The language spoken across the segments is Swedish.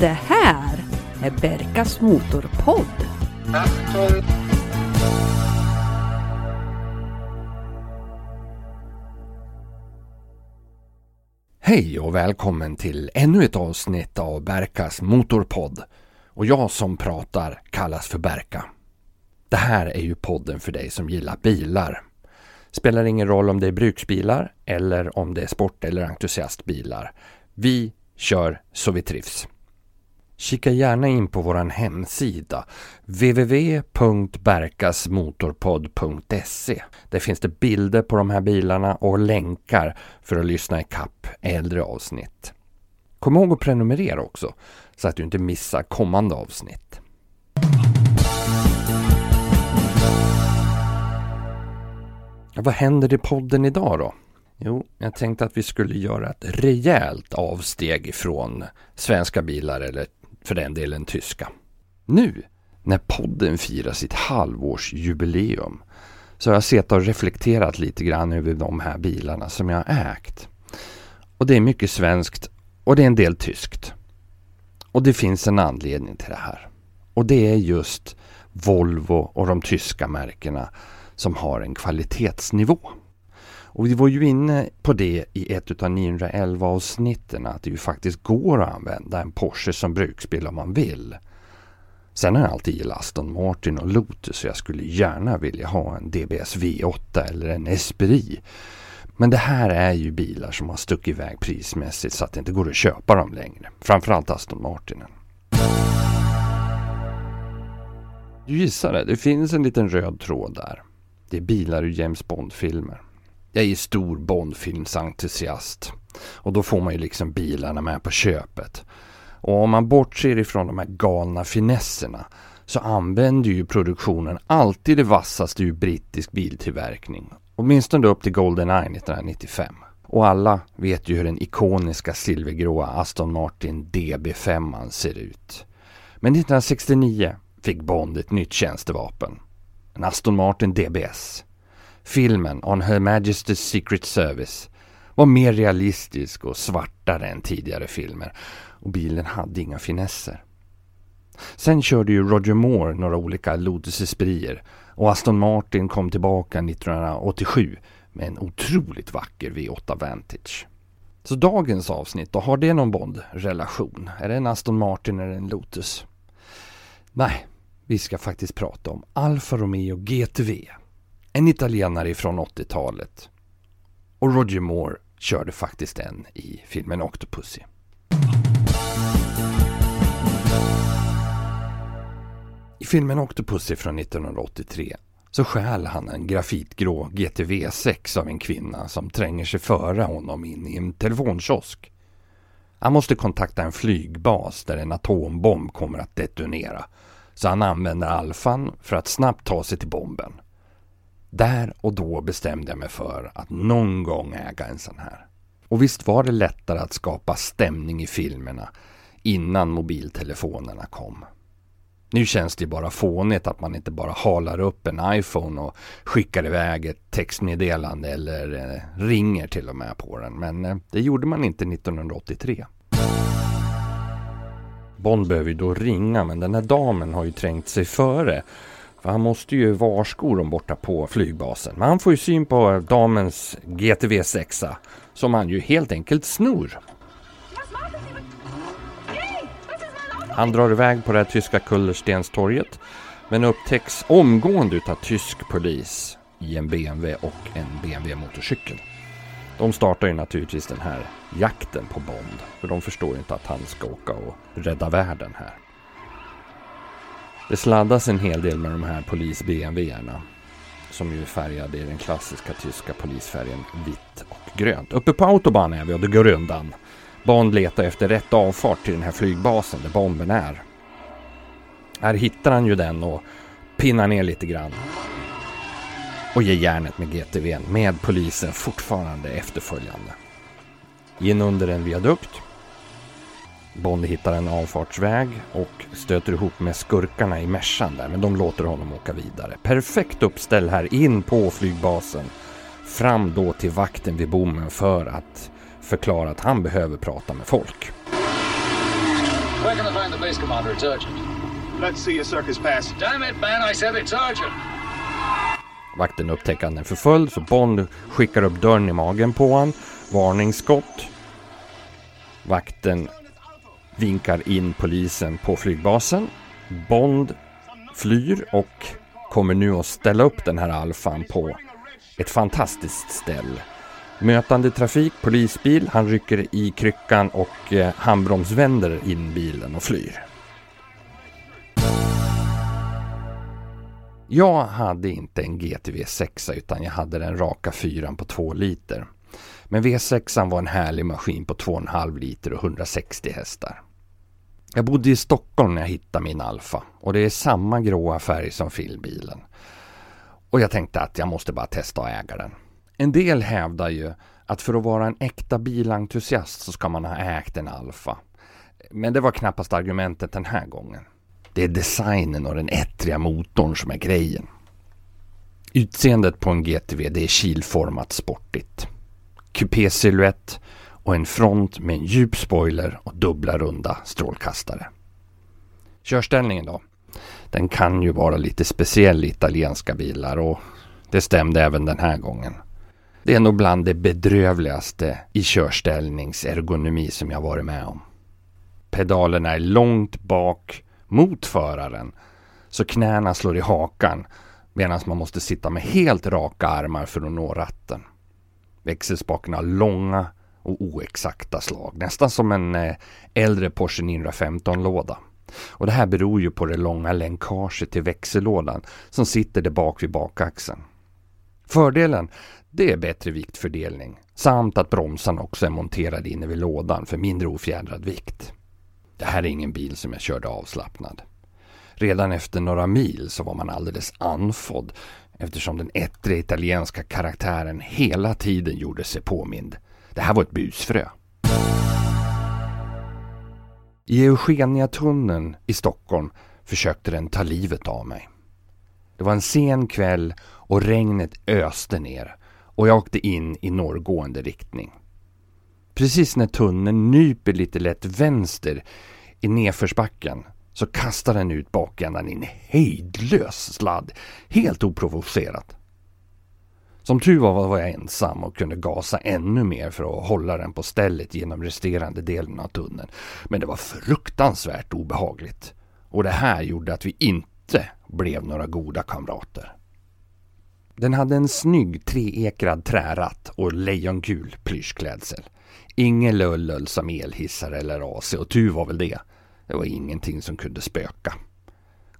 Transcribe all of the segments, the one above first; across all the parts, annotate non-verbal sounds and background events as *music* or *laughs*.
Det här är Berkas Motorpodd. Hej och välkommen till ännu ett avsnitt av Berkas Motorpodd. Och jag som pratar kallas för Berka. Det här är ju podden för dig som gillar bilar. Spelar ingen roll om det är bruksbilar eller om det är sport eller entusiastbilar. Vi kör så vi trivs. Kika gärna in på vår hemsida www.berkasmotorpodd.se. Där finns det bilder på de här bilarna och länkar för att lyssna i kapp äldre avsnitt. Kom ihåg att prenumerera också så att du inte missar kommande avsnitt. Vad händer i podden idag då? Jo, jag tänkte att vi skulle göra ett rejält avsteg ifrån svenska bilar eller för den delen tyska. Nu, när podden firar sitt halvårsjubileum, så har jag sett och reflekterat lite grann över de här bilarna som jag har ägt. Och det är mycket svenskt och det är en del tyskt. Och det finns en anledning till det här. Och det är just Volvo och de tyska märkena som har en kvalitetsnivå. Och vi var ju inne på det i ett av 911 avsnitten att det ju faktiskt går att använda en Porsche som bruksbil om man vill. Sen har jag alltid gillat Aston Martin och Lotus så jag skulle gärna vilja ha en DBS V8 eller en Esprit. Men det här är ju bilar som har stuckit iväg prismässigt så att det inte går att köpa dem längre. Framförallt Aston Martinen. Du gissar det, det finns en liten röd tråd där. Det är bilar ur James Bond-filmer. Jag är stor Bondfilmsentusiast. Och då får man ju liksom bilarna med på köpet. Och om man bortser ifrån de här galna finesserna så använder ju produktionen alltid det vassaste ur brittisk biltillverkning. Åtminstone upp till Goldeneye 1995. Och alla vet ju hur den ikoniska silvergråa Aston Martin DB5 ser ut. Men 1969 fick Bond ett nytt tjänstevapen. En Aston Martin DBS. Filmen On Her Majesty's Secret Service var mer realistisk och svartare än tidigare filmer och bilen hade inga finesser. Sen körde ju Roger Moore några olika Lotus Esprier och Aston Martin kom tillbaka 1987 med en otroligt vacker V8 Vantage. Så dagens avsnitt, då har det någon Bond-relation? Är det en Aston Martin eller en Lotus? Nej, vi ska faktiskt prata om Alfa Romeo GTV. En italienare från 80-talet. Och Roger Moore körde faktiskt en i filmen Octopussy. I filmen Octopussy från 1983 så stjäl han en grafitgrå GTV 6 av en kvinna som tränger sig före honom in i en telefonkiosk. Han måste kontakta en flygbas där en atombomb kommer att detonera så han använder alfan för att snabbt ta sig till bomben. Där och då bestämde jag mig för att någon gång äga en sån här. Och visst var det lättare att skapa stämning i filmerna innan mobiltelefonerna kom. Nu känns det bara fånigt att man inte bara halar upp en iPhone och skickar iväg ett textmeddelande eller eh, ringer till och med på den. Men eh, det gjorde man inte 1983. Bond behöver ju då ringa men den här damen har ju trängt sig före. För han måste ju varsko dem borta på flygbasen. Men han får ju syn på damens GTV 6 som han ju helt enkelt snor. Han drar iväg på det här tyska Kullerstenstorget men upptäcks omgående utav tysk polis i en BMW och en BMW-motorcykel. De startar ju naturligtvis den här jakten på Bond. För de förstår inte att han ska åka och rädda världen här. Det sladdas en hel del med de här polis-BMWerna. Som ju är färgade i den klassiska tyska polisfärgen vitt och grönt. Uppe på autobahn är vi och det går undan. Bond letar efter rätt avfart till den här flygbasen där bomben är. Här hittar han ju den och pinnar ner lite grann och ger järnet med GTVn med polisen fortfarande efterföljande. In under en viadukt. Bond hittar en avfartsväg och stöter ihop med skurkarna i Mercan där men de låter honom åka vidare. Perfekt uppställ här in på flygbasen. Fram då till vakten vid bommen för att förklara att han behöver prata med folk. Where can I find the base commander? It's urgent. Let's see your circus pass. Damn it, man, I said it's urgent. Vakten upptäcker att han är förföljd så Bond skickar upp dörren i magen på honom. Varningsskott. Vakten vinkar in polisen på flygbasen. Bond flyr och kommer nu att ställa upp den här alfan på ett fantastiskt ställe. Mötande trafik, polisbil, han rycker i kryckan och eh, handbromsvänder in bilen och flyr. Jag hade inte en GTV 6 utan jag hade den raka fyran på 2 liter. Men V6 var en härlig maskin på 2,5 liter och 160 hästar. Jag bodde i Stockholm när jag hittade min Alfa och det är samma gråa färg som filbilen. Och jag tänkte att jag måste bara testa att äga den. En del hävdar ju att för att vara en äkta bilentusiast så ska man ha ägt en Alfa. Men det var knappast argumentet den här gången. Det är designen och den ettriga motorn som är grejen. Utseendet på en GTV det är kilformat sportigt. Kupésilhuett och en front med en djup spoiler och dubbla runda strålkastare. Körställningen då? Den kan ju vara lite speciell i italienska bilar och det stämde även den här gången. Det är nog bland det bedrövligaste i körställningsergonomi som jag varit med om. Pedalerna är långt bak mot föraren så knäna slår i hakan medan man måste sitta med helt raka armar för att nå ratten. Växelspakarna har långa och oexakta slag, nästan som en eh, äldre Porsche 915-låda. Och det här beror ju på det långa länkaget till växellådan som sitter där bak vid bakaxeln. Fördelen, det är bättre viktfördelning samt att bromsarna också är monterade inne vid lådan för mindre ofjädrad vikt. Det här är ingen bil som jag körde avslappnad. Redan efter några mil så var man alldeles anfodd eftersom den ettriga italienska karaktären hela tiden gjorde sig påmind. Det här var ett busfrö. I Eugeniatunneln i Stockholm försökte den ta livet av mig. Det var en sen kväll och regnet öste ner och jag åkte in i norrgående riktning. Precis när tunneln nyper lite lätt vänster i nedförsbacken så kastar den ut bakändan i en hejdlös sladd, helt oprovocerat. Som tur var var jag ensam och kunde gasa ännu mer för att hålla den på stället genom resterande delen av tunneln. Men det var fruktansvärt obehagligt. Och det här gjorde att vi inte blev några goda kamrater. Den hade en snygg treekrad träratt och lejongul plyschklädsel. Ingen lull som elhissar eller AC och tur var väl det. Det var ingenting som kunde spöka.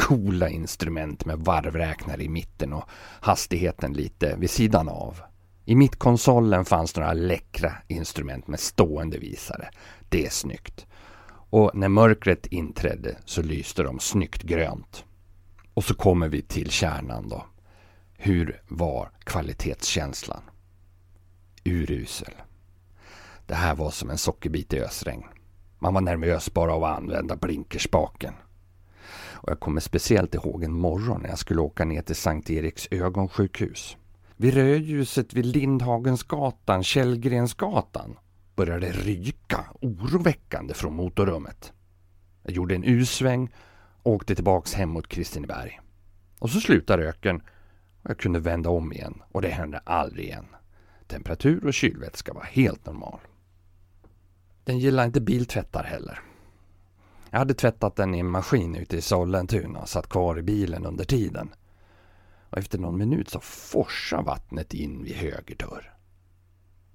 Coola instrument med varvräknare i mitten och hastigheten lite vid sidan av. I mittkonsolen fanns några läckra instrument med stående visare. Det är snyggt. Och när mörkret inträdde så lyste de snyggt grönt. Och så kommer vi till kärnan då. Hur var kvalitetskänslan? Urusel. Det här var som en sockerbit i ösregn. Man var nervös bara av att använda blinkerspaken. Och jag kommer speciellt ihåg en morgon när jag skulle åka ner till Sankt Eriks ögonsjukhus. Vid rödljuset vid Lindhagensgatan, Källgrensgatan började det ryka oroväckande från motorrummet. Jag gjorde en U-sväng och åkte tillbaks hem mot Kristineberg. Och så slutade röken och jag kunde vända om igen och det hände aldrig igen. Temperatur och kylvätska var helt normal. Den gillar inte biltvättar heller. Jag hade tvättat den i en maskin ute i Sollentuna och satt kvar i bilen under tiden. Och efter någon minut så forsade vattnet in vid höger dörr.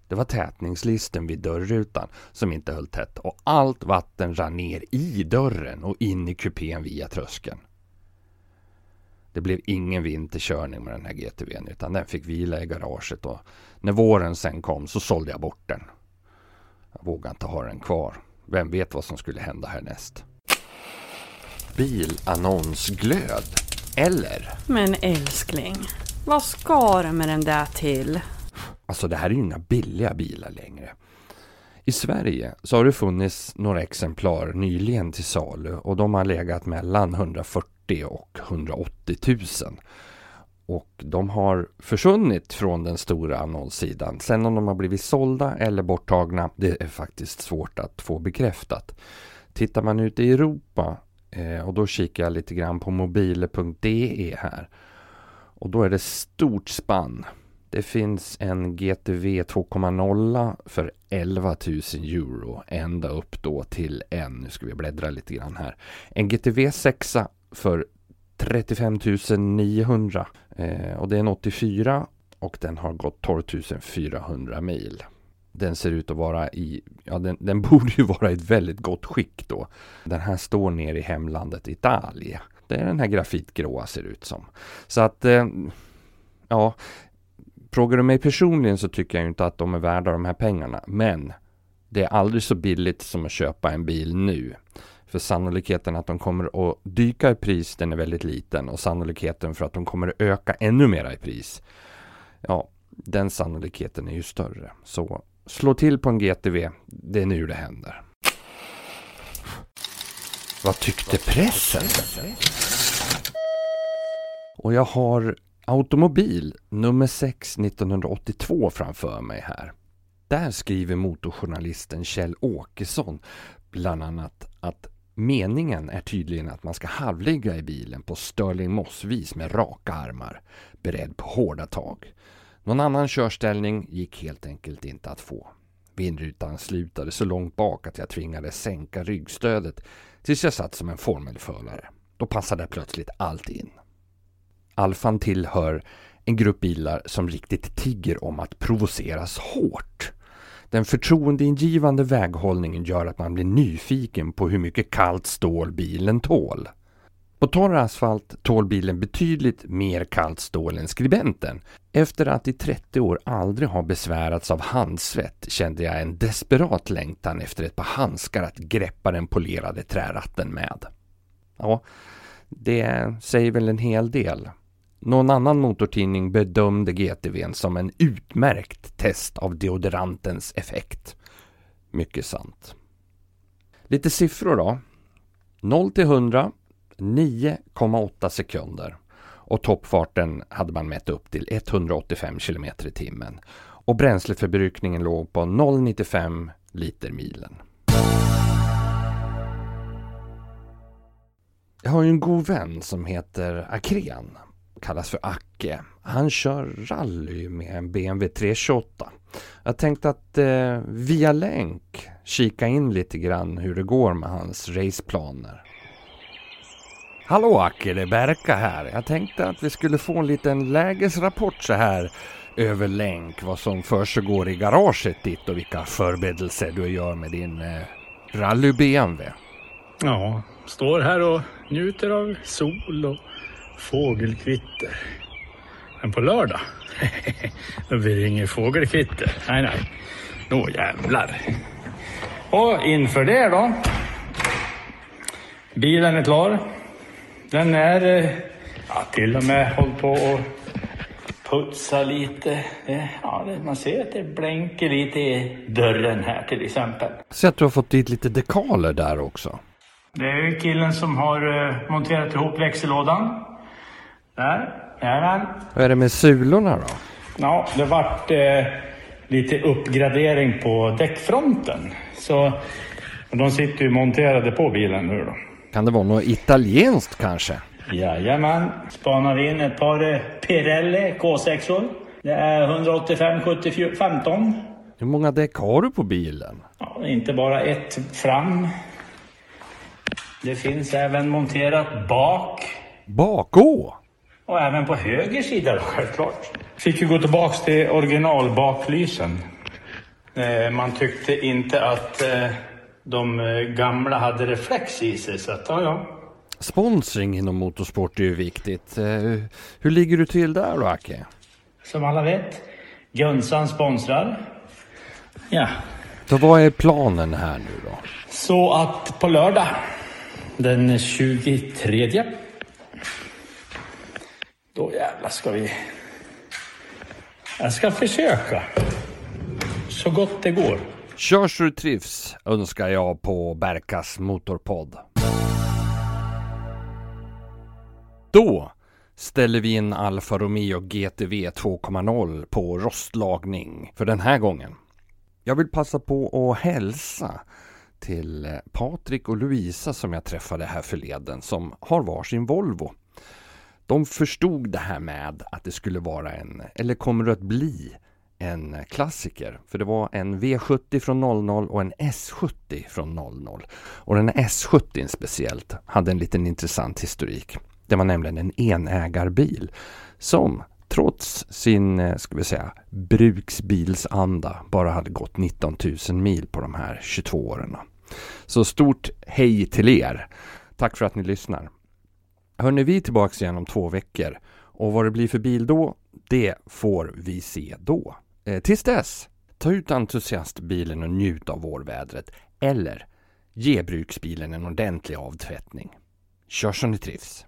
Det var tätningslisten vid dörrrutan som inte höll tätt och allt vatten rann ner i dörren och in i kupén via tröskeln. Det blev ingen vinterkörning med den här GTVn utan den fick vila i garaget och när våren sen kom så sålde jag bort den. Jag vågade inte ha den kvar. Vem vet vad som skulle hända härnäst? Bilannonsglöd. Eller? Men älskling, vad ska du med den där till? Alltså det här är ju inga billiga bilar längre. I Sverige så har det funnits några exemplar nyligen till salu och de har legat mellan 140 och 180 000. Och de har försvunnit från den stora annonssidan. Sen om de har blivit sålda eller borttagna, det är faktiskt svårt att få bekräftat. Tittar man ute i Europa eh, och då kikar jag lite grann på mobile.de här. Och då är det stort spann. Det finns en GTV 2.0 för 11 000 euro ända upp då till en, nu ska vi bläddra lite grann här, en GTV 6 för 35 900 eh, och det är en 84 och den har gått 12 400 mil. Den ser ut att vara i, ja den, den *laughs* borde ju vara i ett väldigt gott skick då. Den här står nere i hemlandet Italien. Det är den här grafitgråa ser ut som. Så att, eh, ja, frågar du mig personligen så tycker jag inte att de är värda de här pengarna. Men det är aldrig så billigt som att köpa en bil nu. För sannolikheten att de kommer att dyka i pris den är väldigt liten och sannolikheten för att de kommer att öka ännu mera i pris. Ja, den sannolikheten är ju större. Så slå till på en GTV, det är nu det händer. Vad tyckte pressen? Och jag har Automobil nummer 6 1982 framför mig här. Där skriver motorjournalisten Kjell Åkesson bland annat att meningen är tydligen att man ska halvligga i bilen på Sterling Moss-vis med raka armar, beredd på hårda tag. Någon annan körställning gick helt enkelt inte att få. Vindrutan slutade så långt bak att jag tvingades sänka ryggstödet tills jag satt som en formelförare. Då passade plötsligt allt in. Alfan tillhör en grupp bilar som riktigt tigger om att provoceras hårt. Den förtroendeingivande väghållningen gör att man blir nyfiken på hur mycket kallt stål bilen tål. På torr asfalt tål bilen betydligt mer kallt stål än skribenten. Efter att i 30 år aldrig ha besvärats av handsvett kände jag en desperat längtan efter ett par handskar att greppa den polerade träratten med. Ja, det säger väl en hel del. Någon annan motortidning bedömde GTVn som en utmärkt test av deodorantens effekt. Mycket sant. Lite siffror då. 0 till 100 9,8 sekunder och toppfarten hade man mätt upp till 185 km i timmen och bränsleförbrukningen låg på 0,95 liter milen. Jag har ju en god vän som heter Akren kallas för Acke. Han kör rally med en BMW 328. Jag tänkte att eh, via länk kika in lite grann hur det går med hans raceplaner. Hallå Acke, det är Berka här. Jag tänkte att vi skulle få en liten lägesrapport så här över länk vad som försiggår i garaget ditt och vilka förberedelser du gör med din eh, rally BMW. Ja, står här och njuter av sol och fågelkvitter. Men på lördag, då *laughs* blir det inget fågelkvitter. Nej, nej. Då jävlar. Och inför det då. Bilen är klar. Den är eh, ja, till och med hållit på och putsa lite. Ja, man ser att det blänker lite i dörren här till exempel. Så att du har fått dit lite dekaler där också. Det är killen som har eh, monterat ihop växellådan. Där, jajamän. Vad är det med sulorna då? Ja, det vart eh, lite uppgradering på däckfronten. Så de sitter ju monterade på bilen nu då. Kan det vara något italienskt kanske? Jajamän. Spanar in ett par eh, Pirelli K6-or. Det är 185 70 15. Hur många däck har du på bilen? Ja, inte bara ett fram. Det finns även monterat bak. Bakå? Och även på höger sida då, självklart. Fick ju gå tillbaks till originalbaklysen. Eh, man tyckte inte att eh, de eh, gamla hade reflex i sig, så att ja, ja. Sponsring inom motorsport är ju viktigt. Hur ligger du till där då, Acke? Som alla vet, Gunsan sponsrar. Ja. Så vad är planen här nu då? Så att på lördag den 23 då jävlar ska vi... Jag ska försöka. Så gott det går. Kör så du trivs önskar jag på Berkas Motorpodd. Då ställer vi in Alfa Romeo GTV 2.0 på rostlagning för den här gången. Jag vill passa på att hälsa till Patrik och Louisa som jag träffade här förleden som har varsin Volvo. De förstod det här med att det skulle vara en, eller kommer att bli, en klassiker. För det var en V70 från 00 och en S70 från 00. Och den S70 speciellt hade en liten intressant historik. Det var nämligen en enägarbil som trots sin, eh, ska vi säga, bruksbilsanda bara hade gått 19 000 mil på de här 22 åren. Så stort hej till er! Tack för att ni lyssnar! Hörni, vi är tillbaka igen om två veckor och vad det blir för bil då, det får vi se då. Eh, tills dess, ta ut entusiastbilen och njut av vårvädret eller ge bruksbilen en ordentlig avtvättning. Kör som ni trivs!